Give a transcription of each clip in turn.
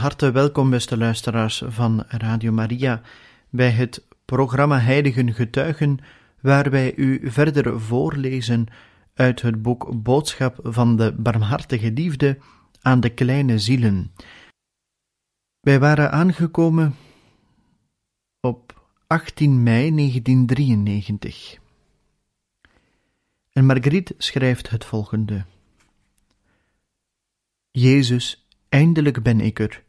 Harte welkom, beste luisteraars van Radio Maria, bij het programma Heiligen Getuigen, waar wij u verder voorlezen uit het boek Boodschap van de Barmhartige Liefde aan de kleine zielen. Wij waren aangekomen op 18 mei 1993. En Marguerite schrijft het volgende: Jezus Eindelijk ben ik er.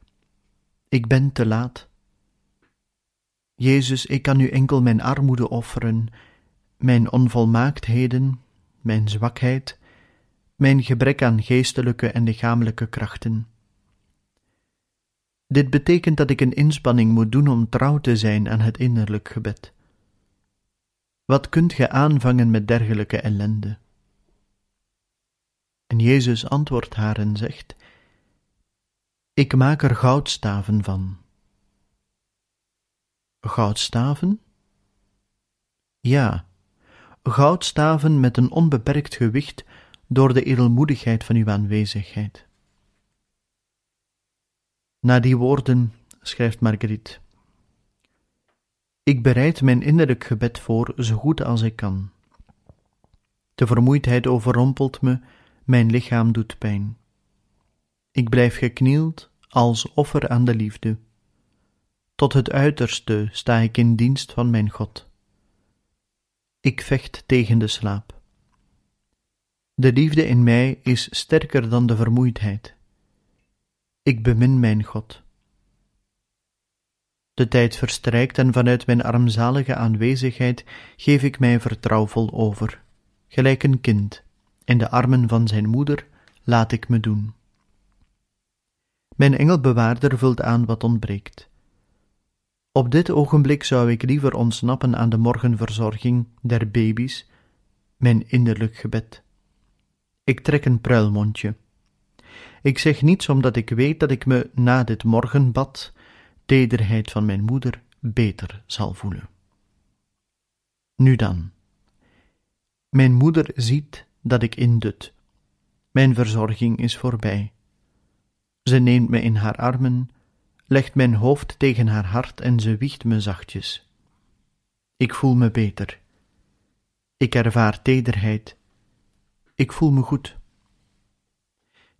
Ik ben te laat. Jezus, ik kan u enkel mijn armoede offeren, mijn onvolmaaktheden, mijn zwakheid, mijn gebrek aan geestelijke en lichamelijke krachten. Dit betekent dat ik een inspanning moet doen om trouw te zijn aan het innerlijk gebed. Wat kunt ge aanvangen met dergelijke ellende? En Jezus antwoordt haar en zegt: ik maak er goudstaven van. Goudstaven? Ja, goudstaven met een onbeperkt gewicht door de edelmoedigheid van uw aanwezigheid. Na die woorden schrijft Marguerite: Ik bereid mijn innerlijk gebed voor zo goed als ik kan. De vermoeidheid overrompelt me, mijn lichaam doet pijn. Ik blijf geknield als offer aan de liefde. Tot het uiterste sta ik in dienst van mijn God. Ik vecht tegen de slaap. De liefde in mij is sterker dan de vermoeidheid. Ik bemin mijn God. De tijd verstrijkt en vanuit mijn armzalige aanwezigheid geef ik mij vertrouwvol over, gelijk een kind, in de armen van zijn moeder laat ik me doen. Mijn engelbewaarder vult aan wat ontbreekt. Op dit ogenblik zou ik liever ontsnappen aan de morgenverzorging der baby's, mijn innerlijk gebed. Ik trek een pruilmondje. Ik zeg niets omdat ik weet dat ik me na dit morgenbad, tederheid van mijn moeder, beter zal voelen. Nu dan. Mijn moeder ziet dat ik indut. Mijn verzorging is voorbij. Ze neemt me in haar armen, legt mijn hoofd tegen haar hart en ze wiegt me zachtjes. Ik voel me beter. Ik ervaar tederheid. Ik voel me goed.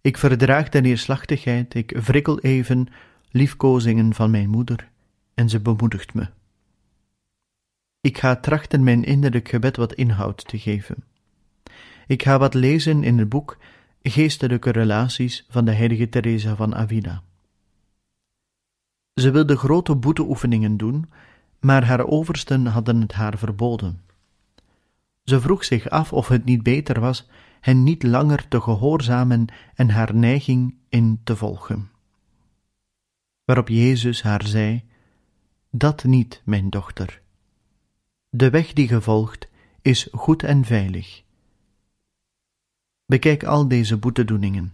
Ik verdraag de neerslachtigheid, ik wrikkel even liefkozingen van mijn moeder en ze bemoedigt me. Ik ga trachten mijn innerlijk gebed wat inhoud te geven. Ik ga wat lezen in het boek Geestelijke relaties van de heilige Teresa van Avila. Ze wilde grote boeteoefeningen doen, maar haar oversten hadden het haar verboden. Ze vroeg zich af of het niet beter was hen niet langer te gehoorzamen en haar neiging in te volgen. Waarop Jezus haar zei: Dat niet, mijn dochter. De weg die ge volgt is goed en veilig. Bekijk al deze boetedoeningen.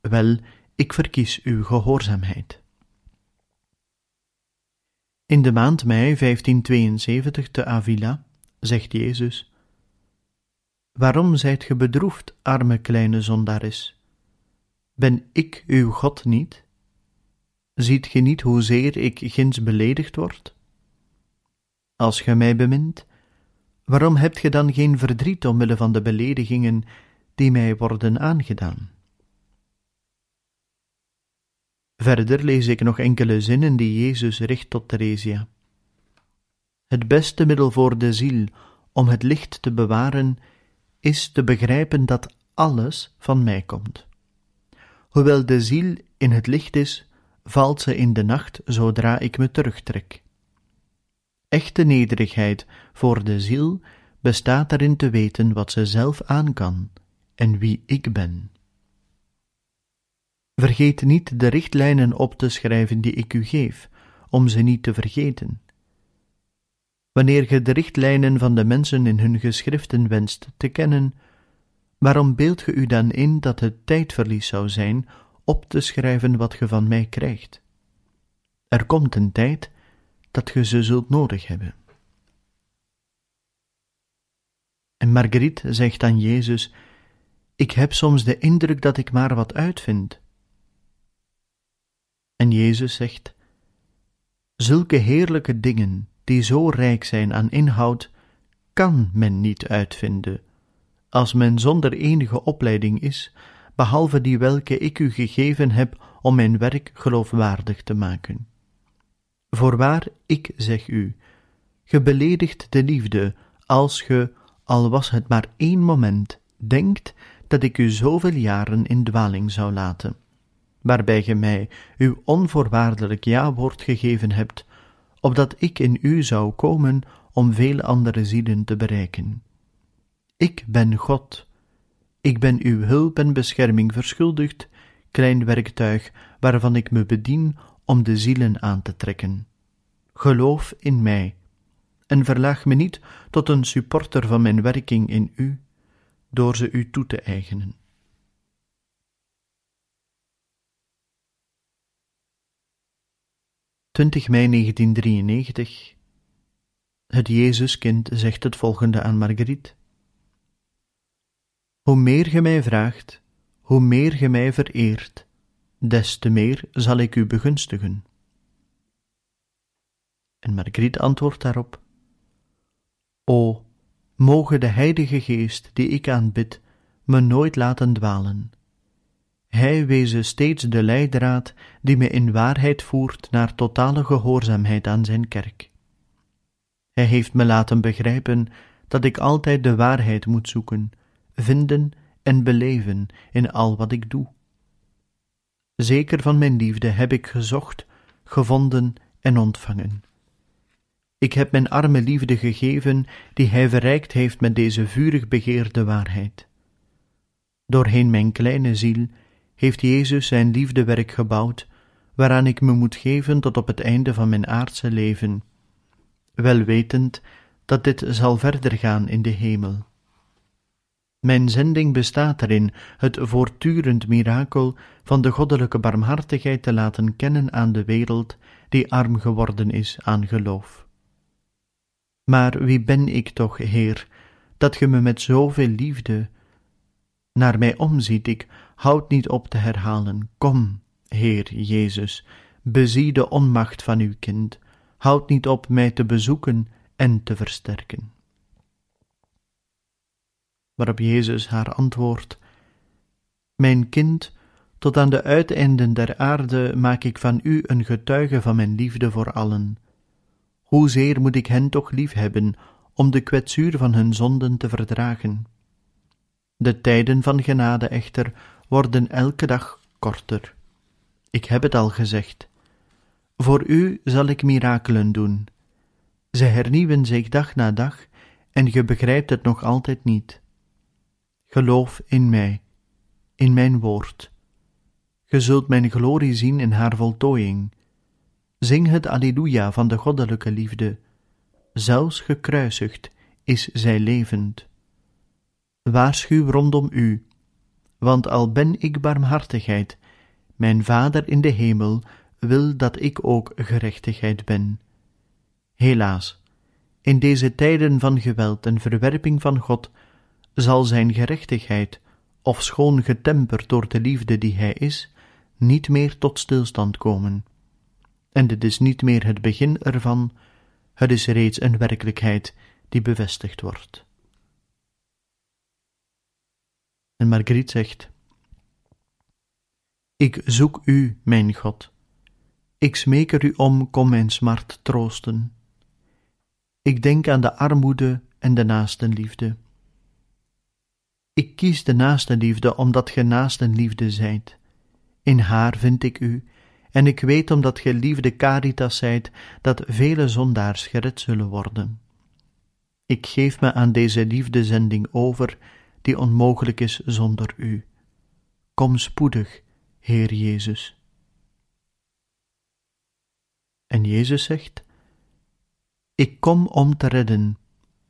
Wel, ik verkies uw gehoorzaamheid. In de maand mei 1572 te Avila zegt Jezus: Waarom zijt ge bedroefd, arme kleine zondares? Ben ik uw God niet? Ziet ge niet hoezeer ik ginds beledigd word? Als ge mij bemint, waarom hebt ge dan geen verdriet omwille van de beledigingen die mij worden aangedaan. Verder lees ik nog enkele zinnen die Jezus richt tot Theresia. Het beste middel voor de ziel om het licht te bewaren is te begrijpen dat alles van mij komt. Hoewel de ziel in het licht is, valt ze in de nacht zodra ik me terugtrek. Echte nederigheid voor de ziel bestaat erin te weten wat ze zelf aan kan en wie ik ben. Vergeet niet de richtlijnen op te schrijven die ik u geef, om ze niet te vergeten. Wanneer ge de richtlijnen van de mensen in hun geschriften wenst te kennen, waarom beeldt ge u dan in dat het tijdverlies zou zijn op te schrijven wat ge van mij krijgt? Er komt een tijd dat ge ze zult nodig hebben. En Marguerite zegt aan Jezus: Ik heb soms de indruk dat ik maar wat uitvind. En Jezus zegt: Zulke heerlijke dingen, die zo rijk zijn aan inhoud, kan men niet uitvinden, als men zonder enige opleiding is, behalve die welke ik u gegeven heb om mijn werk geloofwaardig te maken. Voorwaar, ik zeg u, ge beledigt de liefde als ge, al was het maar één moment, denkt dat ik u zoveel jaren in dwaling zou laten, waarbij ge mij uw onvoorwaardelijk ja-woord gegeven hebt, opdat ik in u zou komen om veel andere zielen te bereiken. Ik ben God, ik ben uw hulp en bescherming verschuldigd, klein werktuig waarvan ik me bedien om de zielen aan te trekken. Geloof in mij en verlaag me niet tot een supporter van mijn werking in u, door ze u toe te eigenen. ...20 mei 1993... Het Jezuskind zegt het volgende aan Marguerite. Hoe meer ge mij vraagt, hoe meer ge mij vereert, des te meer zal ik u begunstigen. En Margriet antwoordt daarop: O, moge de Heilige Geest, die ik aanbid, me nooit laten dwalen. Hij wezen steeds de leidraad die me in waarheid voert naar totale gehoorzaamheid aan zijn kerk. Hij heeft me laten begrijpen dat ik altijd de waarheid moet zoeken, vinden en beleven in al wat ik doe. Zeker van mijn liefde heb ik gezocht, gevonden en ontvangen. Ik heb mijn arme liefde gegeven, die hij verrijkt heeft met deze vurig begeerde waarheid. Doorheen mijn kleine ziel heeft Jezus zijn liefdewerk gebouwd, waaraan ik me moet geven tot op het einde van mijn aardse leven, wel wetend dat dit zal verder gaan in de hemel. Mijn zending bestaat erin het voortdurend mirakel van de goddelijke barmhartigheid te laten kennen aan de wereld die arm geworden is aan geloof. Maar wie ben ik toch, Heer, dat ge me met zoveel liefde naar mij omziet? Ik houd niet op te herhalen. Kom, Heer Jezus, bezie de onmacht van uw kind, houd niet op mij te bezoeken en te versterken. Waarop Jezus haar antwoordt: Mijn kind, tot aan de uiteinden der aarde maak ik van u een getuige van mijn liefde voor allen. Hoezeer moet ik hen toch liefhebben om de kwetsuur van hun zonden te verdragen? De tijden van genade echter worden elke dag korter. Ik heb het al gezegd. Voor u zal ik mirakelen doen. Ze hernieuwen zich dag na dag en ge begrijpt het nog altijd niet. Geloof in mij, in mijn woord. Ge zult mijn glorie zien in haar voltooiing Zing het Alleluia van de goddelijke liefde. Zelfs gekruisigd is zij levend. Waarschuw rondom u, want al ben ik barmhartigheid, mijn Vader in de hemel wil dat ik ook gerechtigheid ben. Helaas, in deze tijden van geweld en verwerping van God, zal zijn gerechtigheid, ofschoon getemperd door de liefde die hij is, niet meer tot stilstand komen en dit is niet meer het begin ervan, het is reeds een werkelijkheid die bevestigd wordt. En Margriet zegt: Ik zoek u, mijn God. Ik smeek er u om, kom mijn smart troosten. Ik denk aan de armoede en de naastenliefde. Ik kies de naastenliefde omdat ge naastenliefde zijt. In haar vind ik u en ik weet omdat gij liefde caritas zijt, dat vele zondaars gered zullen worden. Ik geef me aan deze liefdezending over, die onmogelijk is zonder u. Kom spoedig, Heer Jezus. En Jezus zegt: Ik kom om te redden,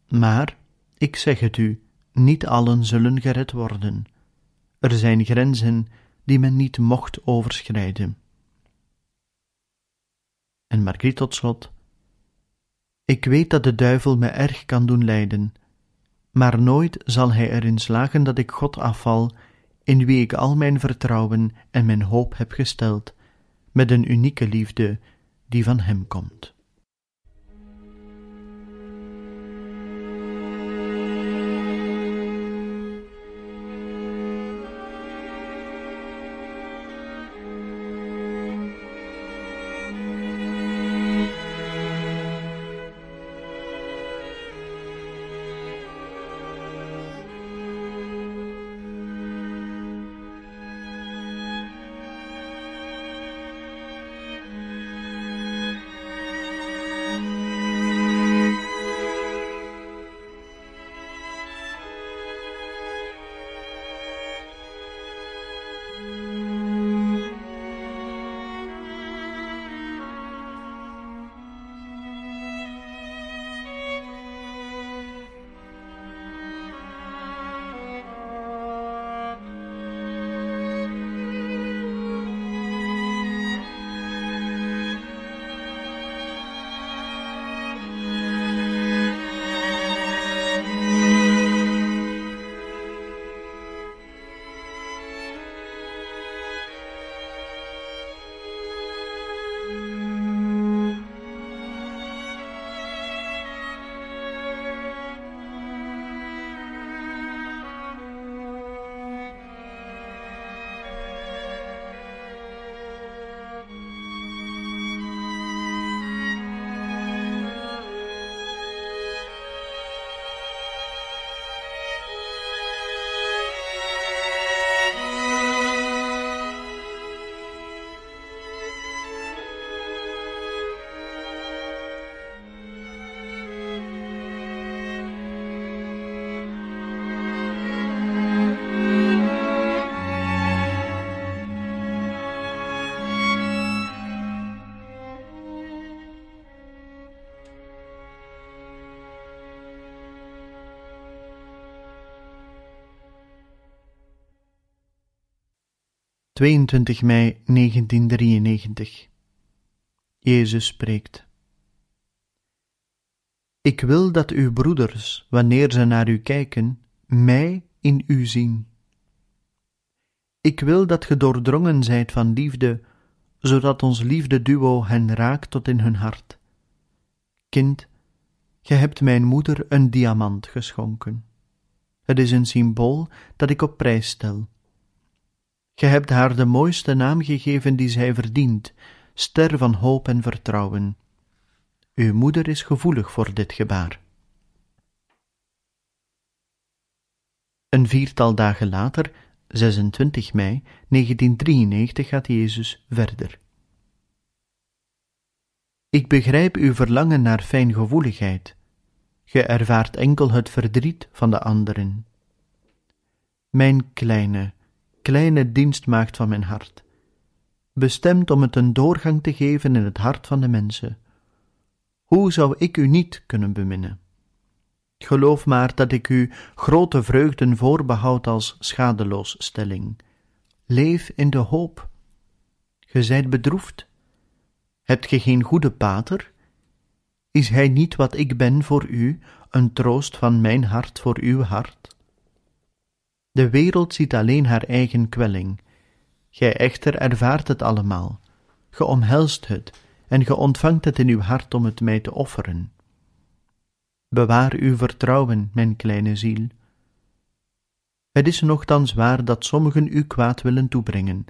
maar ik zeg het u, niet allen zullen gered worden. Er zijn grenzen die men niet mocht overschrijden. En Margriet tot slot. Ik weet dat de duivel me erg kan doen lijden, maar nooit zal hij erin slagen dat ik God afval, in wie ik al mijn vertrouwen en mijn hoop heb gesteld, met een unieke liefde die van hem komt. 22 mei 1993 Jezus spreekt Ik wil dat uw broeders, wanneer ze naar u kijken, mij in u zien. Ik wil dat ge doordrongen zijt van liefde, zodat ons liefdeduo hen raakt tot in hun hart. Kind, ge hebt mijn moeder een diamant geschonken. Het is een symbool dat ik op prijs stel Ge hebt haar de mooiste naam gegeven die zij verdient, ster van hoop en vertrouwen. Uw moeder is gevoelig voor dit gebaar. Een viertal dagen later, 26 mei 1993, gaat Jezus verder. Ik begrijp uw verlangen naar fijngevoeligheid. Ge ervaart enkel het verdriet van de anderen. Mijn kleine, kleine dienstmaagd van mijn hart, bestemd om het een doorgang te geven in het hart van de mensen. Hoe zou ik u niet kunnen beminnen? Geloof maar dat ik u grote vreugden voorbehoud als schadeloosstelling. Leef in de hoop. Ge zijt bedroefd. Hebt ge geen goede pater? Is hij niet wat ik ben voor u, een troost van mijn hart voor uw hart? De wereld ziet alleen haar eigen kwelling. Gij echter ervaart het allemaal. Ge omhelst het en ge ontvangt het in uw hart om het mij te offeren. Bewaar uw vertrouwen, mijn kleine ziel. Het is nogthans waar dat sommigen u kwaad willen toebrengen,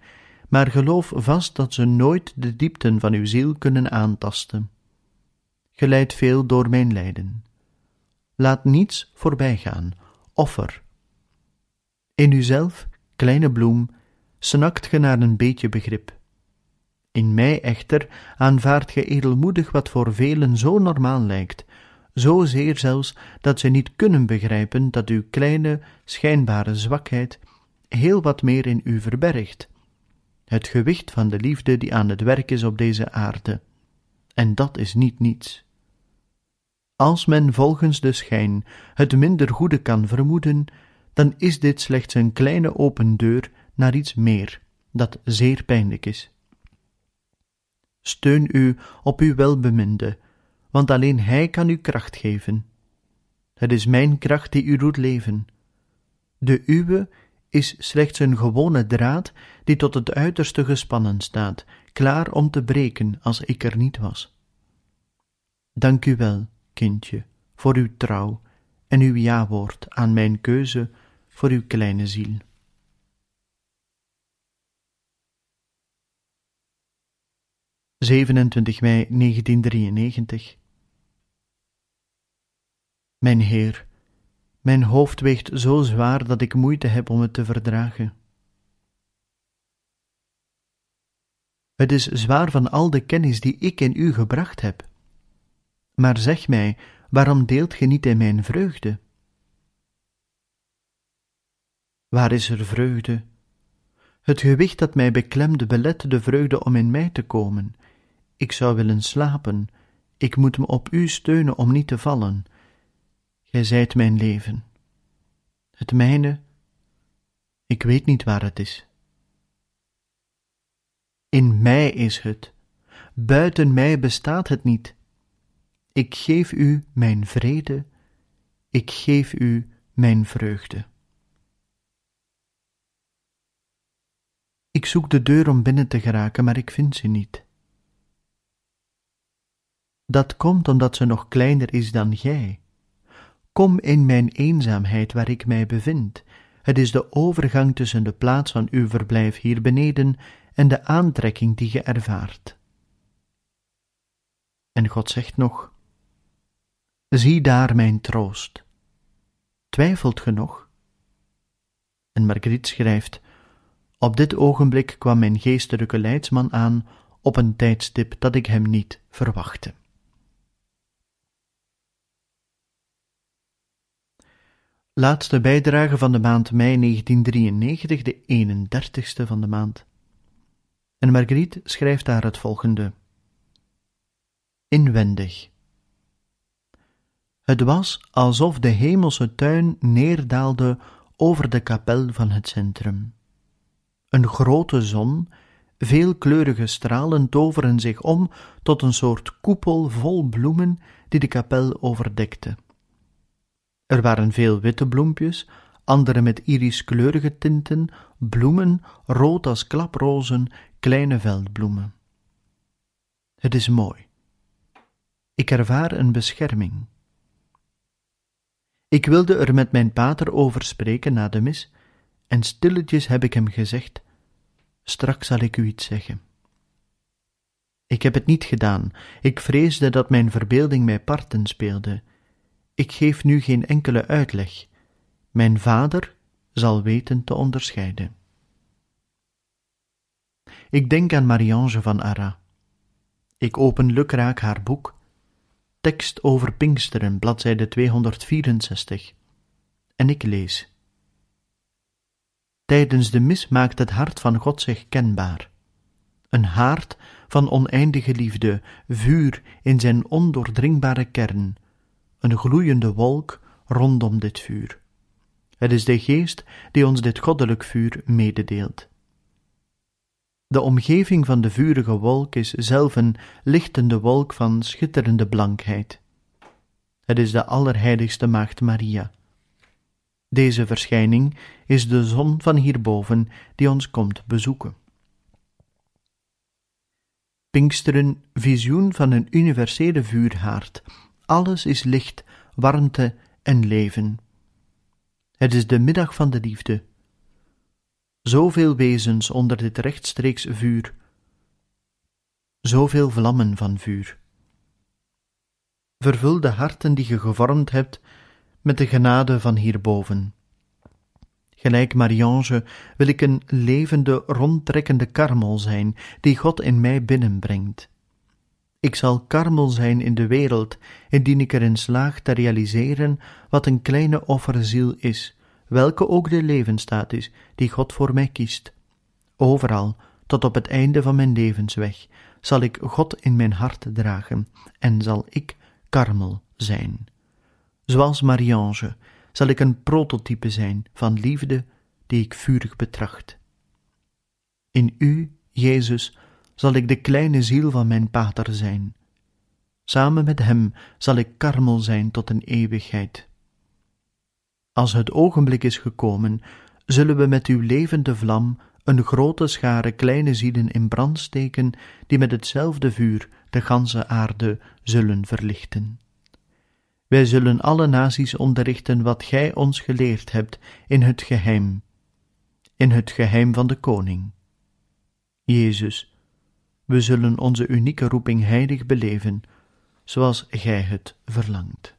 maar geloof vast dat ze nooit de diepten van uw ziel kunnen aantasten. Geleid veel door mijn lijden. Laat niets voorbijgaan, offer in uzelf, kleine bloem, snakt ge naar een beetje begrip. In mij echter aanvaardt ge edelmoedig wat voor velen zo normaal lijkt, zozeer zelfs dat ze niet kunnen begrijpen dat uw kleine, schijnbare zwakheid heel wat meer in u verbergt. Het gewicht van de liefde die aan het werk is op deze aarde. En dat is niet niets. Als men volgens de schijn het minder goede kan vermoeden, dan is dit slechts een kleine open deur naar iets meer, dat zeer pijnlijk is. Steun u op uw welbeminde, want alleen Hij kan u kracht geven. Het is mijn kracht die u doet leven. De uwe is slechts een gewone draad die tot het uiterste gespannen staat, klaar om te breken als ik er niet was. Dank u wel, kindje, voor uw trouw en uw jawoord aan mijn keuze voor uw kleine ziel. ...27 mei 1993 Mijn Heer, mijn hoofd weegt zo zwaar dat ik moeite heb om het te verdragen. Het is zwaar van al de kennis die ik in u gebracht heb. Maar zeg mij, waarom deelt ge niet in mijn vreugde? Waar is er vreugde? Het gewicht dat mij beklemde belet de vreugde om in mij te komen. Ik zou willen slapen, ik moet me op u steunen om niet te vallen. Gij zijt mijn leven. Het mijne, ik weet niet waar het is. In mij is het, buiten mij bestaat het niet. Ik geef u mijn vrede, ik geef u mijn vreugde. Ik zoek de deur om binnen te geraken, maar ik vind ze niet. Dat komt omdat ze nog kleiner is dan gij. Kom in mijn eenzaamheid waar ik mij bevind. Het is de overgang tussen de plaats van uw verblijf hier beneden en de aantrekking die ge ervaart. En God zegt nog: Zie daar mijn troost. Twijfelt ge nog? En Margriet schrijft: Op dit ogenblik kwam mijn geestelijke leidsman aan op een tijdstip dat ik hem niet verwachtte. Laatste bijdrage van de maand mei 1993, de 31ste van de maand. En Marguerite schrijft daar het volgende: Inwendig. Het was alsof de hemelse tuin neerdaalde over de kapel van het centrum. Een grote zon, veelkleurige stralen toveren zich om tot een soort koepel vol bloemen die de kapel overdekte. Er waren veel witte bloempjes, andere met iriskleurige tinten, bloemen, rood als klaprozen, kleine veldbloemen. Het is mooi. Ik ervaar een bescherming. Ik wilde er met mijn pater over spreken na de mis, en stilletjes heb ik hem gezegd: Straks zal ik u iets zeggen. Ik heb het niet gedaan, ik vreesde dat mijn verbeelding mij parten speelde ik geef nu geen enkele uitleg. Mijn vader zal weten te onderscheiden. Ik denk aan Marie-Ange van Arras. Ik open lukraak haar boek, tekst over Pinksteren, bladzijde 264, en ik lees. Tijdens de mis maakt het hart van God zich kenbaar. Een haard van oneindige liefde, vuur in zijn ondoordringbare kern, een gloeiende wolk rondom dit vuur. Het is de Geest die ons dit goddelijk vuur mededeelt. De omgeving van de vurige wolk is zelf een lichtende wolk van schitterende blankheid. Het is de Allerheiligste Maagd Maria. Deze verschijning is de zon van hierboven die ons komt bezoeken. Pinksteren, visioen van een universele vuurhaard, alles is licht, warmte en leven. Het is de middag van de liefde. Zoveel wezens onder dit rechtstreeks vuur, zoveel vlammen van vuur. Vervul de harten die ge gevormd hebt met de genade van hierboven. Gelijk Mariange wil ik een levende, rondtrekkende karmel zijn, die God in mij binnenbrengt. Ik zal karmel zijn in de wereld, indien ik erin slaag te realiseren wat een kleine offerziel is, welke ook de levensstaat is die God voor mij kiest. Overal, tot op het einde van mijn levensweg, zal ik God in mijn hart dragen en zal ik karmel zijn. Zoals Mariange zal ik een prototype zijn van liefde die ik vurig betracht. In u, Jezus, zal ik de kleine ziel van mijn pater zijn. Samen met hem zal ik karmel zijn tot een eeuwigheid. Als het ogenblik is gekomen, zullen we met uw levende vlam een grote schare kleine zielen in brand steken, die met hetzelfde vuur de ganse aarde zullen verlichten. Wij zullen alle naties onderrichten wat gij ons geleerd hebt in het geheim, in het geheim van de koning. Jezus, we zullen onze unieke roeping heilig beleven, zoals gij het verlangt.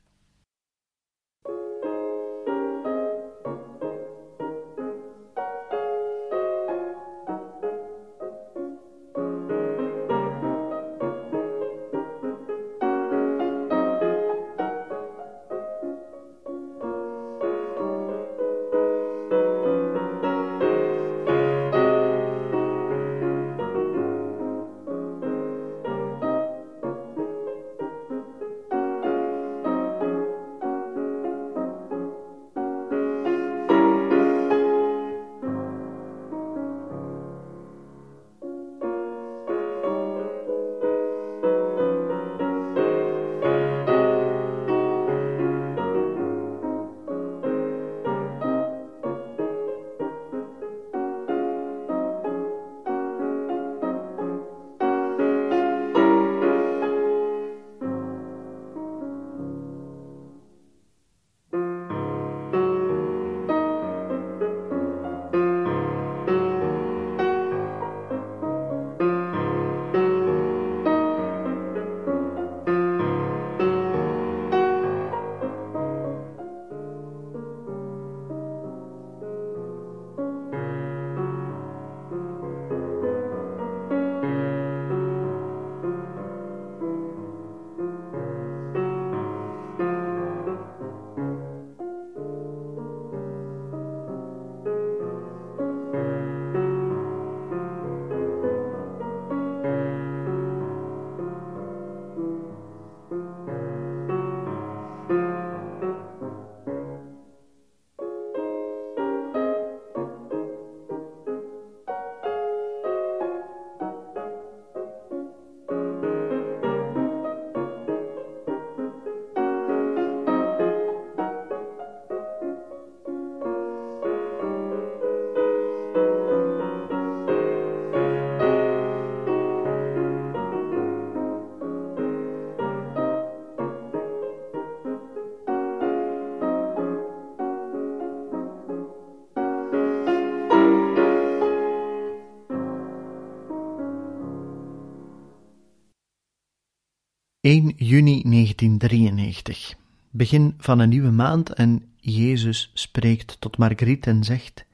1 juni 1993. Begin van een nieuwe maand en Jezus spreekt tot Margriet en zegt: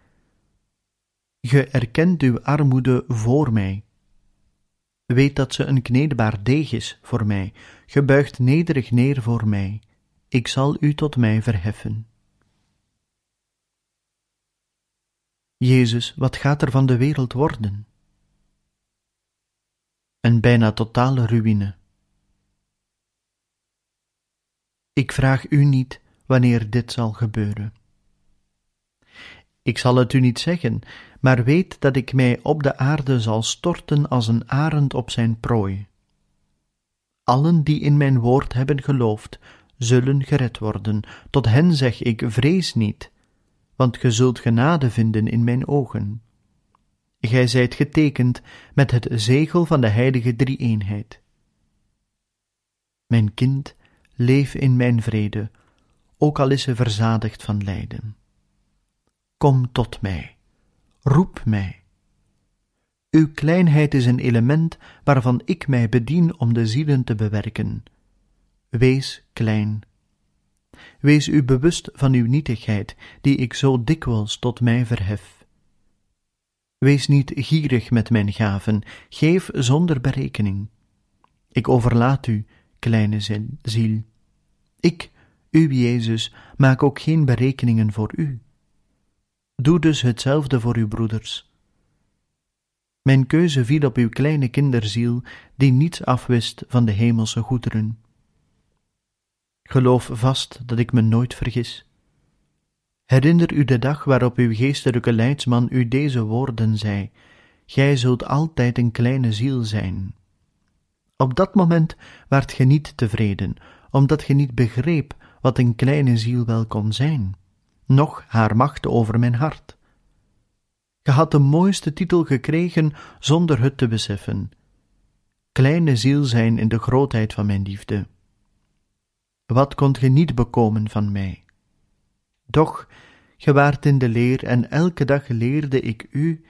Ge erkent uw armoede voor mij. Weet dat ze een kneedbaar deeg is voor mij, ge buigt nederig neer voor mij. Ik zal u tot mij verheffen. Jezus, wat gaat er van de wereld worden? Een bijna totale ruïne. Ik vraag u niet wanneer dit zal gebeuren. Ik zal het u niet zeggen, maar weet dat ik mij op de aarde zal storten als een arend op zijn prooi. Allen die in mijn woord hebben geloofd, zullen gered worden. Tot hen zeg ik: vrees niet, want ge zult genade vinden in mijn ogen. Gij zijt getekend met het zegel van de heilige drie-eenheid. Mijn kind, leef in mijn vrede, ook al is ze verzadigd van lijden. Kom tot mij, roep mij. Uw kleinheid is een element waarvan ik mij bedien om de zielen te bewerken. Wees klein. Wees u bewust van uw nietigheid, die ik zo dikwijls tot mij verhef. Wees niet gierig met mijn gaven, geef zonder berekening. Ik overlaat u, kleine ziel. Ik, uw Jezus, maak ook geen berekeningen voor u. Doe dus hetzelfde voor uw broeders. Mijn keuze viel op uw kleine kinderziel, die niets afwist van de hemelse goederen. Geloof vast dat ik me nooit vergis. Herinner u de dag waarop uw geestelijke leidsman u deze woorden zei: Gij zult altijd een kleine ziel zijn. Op dat moment waart ge niet tevreden, omdat ge niet begreep wat een kleine ziel wel kon zijn, noch haar macht over mijn hart. Ge had de mooiste titel gekregen zonder het te beseffen. Kleine ziel zijn in de grootheid van mijn liefde. Wat kondt ge niet bekomen van mij? Doch, ge waart in de leer en elke dag leerde ik u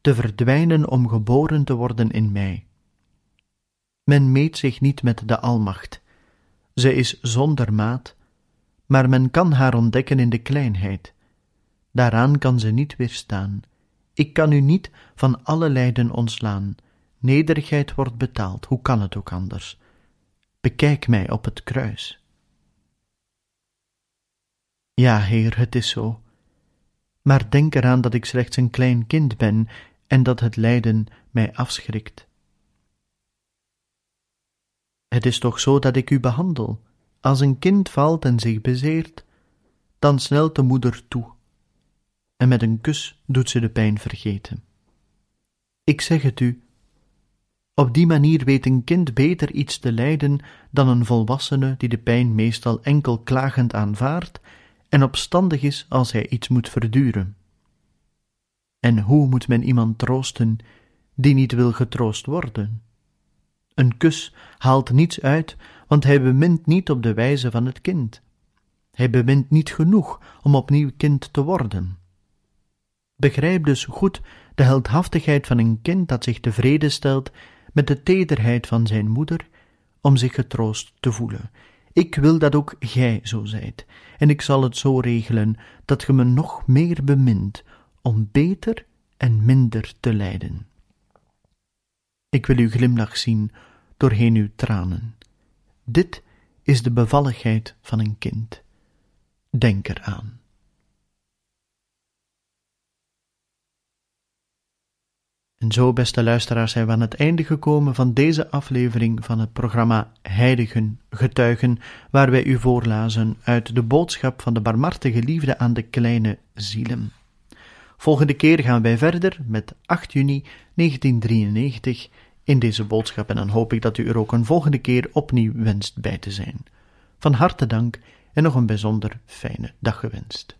te verdwijnen om geboren te worden in mij. Men meet zich niet met de Almacht. Ze is zonder maat, maar men kan haar ontdekken in de kleinheid. Daaraan kan ze niet weerstaan. Ik kan u niet van alle lijden ontslaan. Nederigheid wordt betaald, hoe kan het ook anders? Bekijk mij op het kruis. Ja, Heer, het is zo. Maar denk eraan dat ik slechts een klein kind ben en dat het lijden mij afschrikt. Het is toch zo dat ik u behandel. Als een kind valt en zich bezeert, dan snelt de moeder toe, en met een kus doet ze de pijn vergeten. Ik zeg het u, op die manier weet een kind beter iets te lijden dan een volwassene die de pijn meestal enkel klagend aanvaardt en opstandig is als hij iets moet verduren. En hoe moet men iemand troosten die niet wil getroost worden? Een kus haalt niets uit, want hij bemint niet op de wijze van het kind. Hij bemint niet genoeg om opnieuw kind te worden. Begrijp dus goed de heldhaftigheid van een kind dat zich tevreden stelt met de tederheid van zijn moeder om zich getroost te voelen. Ik wil dat ook gij zo zijt, en ik zal het zo regelen dat ge me nog meer bemint om beter en minder te lijden. Ik wil uw glimlach zien doorheen uw tranen. Dit is de bevalligheid van een kind. Denk eraan. En zo, beste luisteraars, zijn we aan het einde gekomen van deze aflevering van het programma Heiligen Getuigen, waar wij u voorlazen uit de boodschap van de barmhartige liefde aan de kleine zielen. Volgende keer gaan wij verder met 8 juni 1993 in deze boodschap en dan hoop ik dat u er ook een volgende keer opnieuw wenst bij te zijn. Van harte dank en nog een bijzonder fijne dag gewenst.